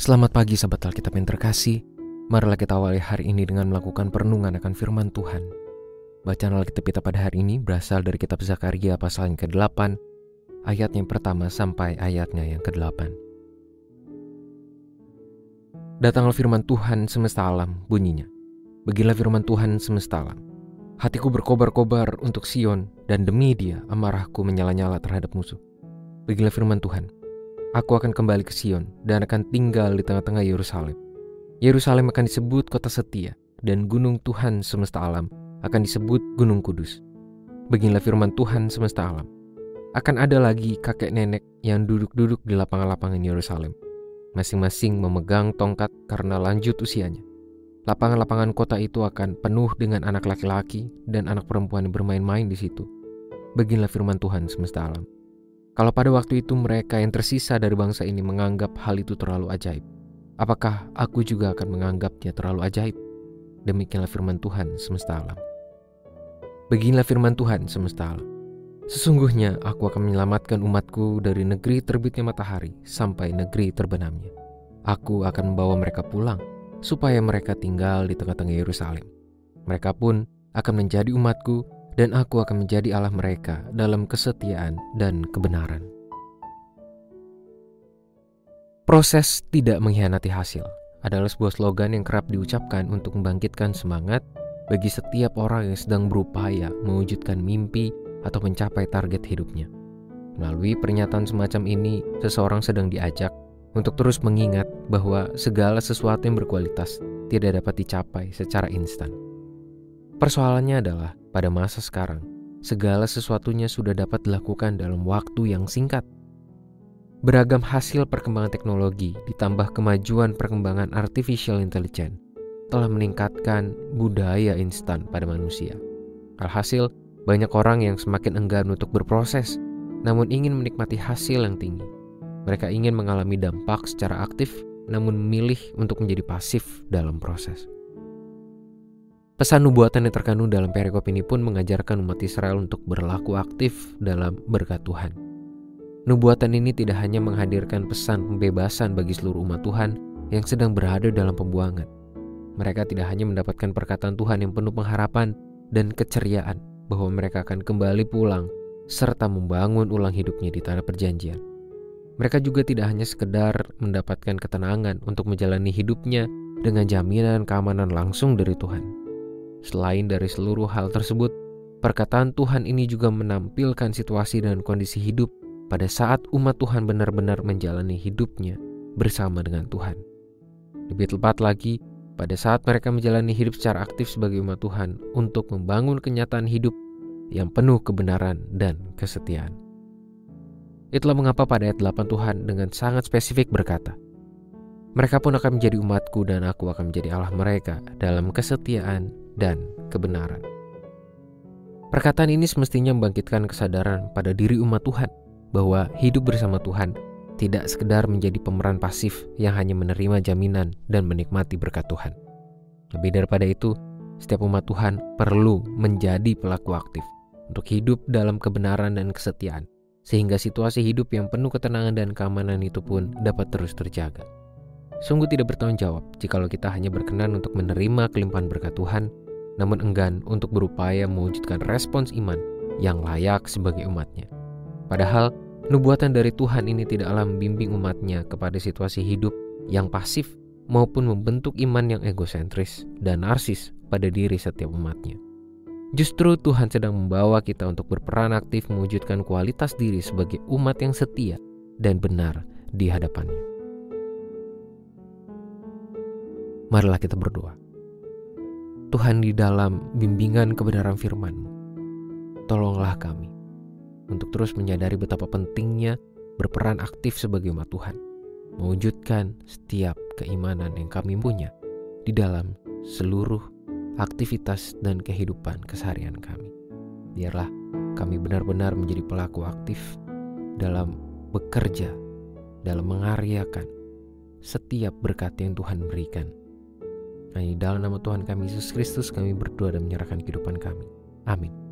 Selamat pagi sahabat Alkitab yang terkasih. Marilah kita awali hari ini dengan melakukan perenungan akan firman Tuhan. Bacaan Alkitab kita pada hari ini berasal dari kitab Zakaria pasal yang ke-8, ayat yang pertama sampai ayatnya yang ke-8. Datanglah firman Tuhan semesta alam bunyinya. Beginilah firman Tuhan semesta alam. Hatiku berkobar-kobar untuk Sion dan demi dia amarahku menyala-nyala terhadap musuh. Beginilah firman Tuhan. Aku akan kembali ke Sion dan akan tinggal di tengah-tengah Yerusalem. Yerusalem akan disebut kota setia dan gunung Tuhan semesta alam akan disebut gunung kudus. Beginilah firman Tuhan semesta alam. Akan ada lagi kakek nenek yang duduk-duduk di lapangan-lapangan Yerusalem. Masing-masing memegang tongkat karena lanjut usianya. Lapangan-lapangan kota itu akan penuh dengan anak laki-laki dan anak perempuan yang bermain-main di situ. Beginilah firman Tuhan semesta alam. Kalau pada waktu itu mereka yang tersisa dari bangsa ini menganggap hal itu terlalu ajaib, apakah aku juga akan menganggapnya terlalu ajaib? Demikianlah firman Tuhan semesta alam. Beginilah firman Tuhan semesta alam. Sesungguhnya aku akan menyelamatkan umatku dari negeri terbitnya matahari sampai negeri terbenamnya. Aku akan membawa mereka pulang supaya mereka tinggal di tengah-tengah Yerusalem. Mereka pun akan menjadi umatku dan aku akan menjadi Allah mereka dalam kesetiaan dan kebenaran. Proses tidak mengkhianati hasil adalah sebuah slogan yang kerap diucapkan untuk membangkitkan semangat bagi setiap orang yang sedang berupaya mewujudkan mimpi atau mencapai target hidupnya. Melalui pernyataan semacam ini, seseorang sedang diajak untuk terus mengingat bahwa segala sesuatu yang berkualitas tidak dapat dicapai secara instan. Persoalannya adalah pada masa sekarang, segala sesuatunya sudah dapat dilakukan dalam waktu yang singkat. Beragam hasil perkembangan teknologi ditambah kemajuan perkembangan artificial intelligence telah meningkatkan budaya instan pada manusia. Alhasil, banyak orang yang semakin enggan untuk berproses, namun ingin menikmati hasil yang tinggi. Mereka ingin mengalami dampak secara aktif, namun memilih untuk menjadi pasif dalam proses. Pesan nubuatan yang terkandung dalam perikop ini pun mengajarkan umat Israel untuk berlaku aktif dalam berkat Tuhan. Nubuatan ini tidak hanya menghadirkan pesan pembebasan bagi seluruh umat Tuhan yang sedang berada dalam pembuangan. Mereka tidak hanya mendapatkan perkataan Tuhan yang penuh pengharapan dan keceriaan bahwa mereka akan kembali pulang serta membangun ulang hidupnya di tanah perjanjian. Mereka juga tidak hanya sekedar mendapatkan ketenangan untuk menjalani hidupnya dengan jaminan keamanan langsung dari Tuhan, Selain dari seluruh hal tersebut, perkataan Tuhan ini juga menampilkan situasi dan kondisi hidup pada saat umat Tuhan benar-benar menjalani hidupnya bersama dengan Tuhan. Lebih tepat lagi, pada saat mereka menjalani hidup secara aktif sebagai umat Tuhan untuk membangun kenyataan hidup yang penuh kebenaran dan kesetiaan. Itulah mengapa pada ayat 8 Tuhan dengan sangat spesifik berkata, Mereka pun akan menjadi umatku dan aku akan menjadi Allah mereka dalam kesetiaan dan kebenaran. Perkataan ini semestinya membangkitkan kesadaran pada diri umat Tuhan bahwa hidup bersama Tuhan tidak sekedar menjadi pemeran pasif yang hanya menerima jaminan dan menikmati berkat Tuhan. Lebih daripada itu, setiap umat Tuhan perlu menjadi pelaku aktif untuk hidup dalam kebenaran dan kesetiaan, sehingga situasi hidup yang penuh ketenangan dan keamanan itu pun dapat terus terjaga. Sungguh tidak bertanggung jawab jikalau kita hanya berkenan untuk menerima kelimpahan berkat Tuhan, namun enggan untuk berupaya mewujudkan respons iman yang layak sebagai umatnya. Padahal, nubuatan dari Tuhan ini tidaklah membimbing umatnya kepada situasi hidup yang pasif maupun membentuk iman yang egosentris dan narsis pada diri setiap umatnya. Justru Tuhan sedang membawa kita untuk berperan aktif mewujudkan kualitas diri sebagai umat yang setia dan benar di hadapannya. Marilah kita berdoa. Tuhan di dalam bimbingan kebenaran firman-Mu, tolonglah kami untuk terus menyadari betapa pentingnya berperan aktif sebagai umat Tuhan, mewujudkan setiap keimanan yang kami punya di dalam seluruh aktivitas dan kehidupan keseharian kami. Biarlah kami benar-benar menjadi pelaku aktif dalam bekerja, dalam mengaryakan setiap berkat yang Tuhan berikan hanya dalam nama Tuhan kami Yesus Kristus kami berdoa dan menyerahkan kehidupan kami. Amin.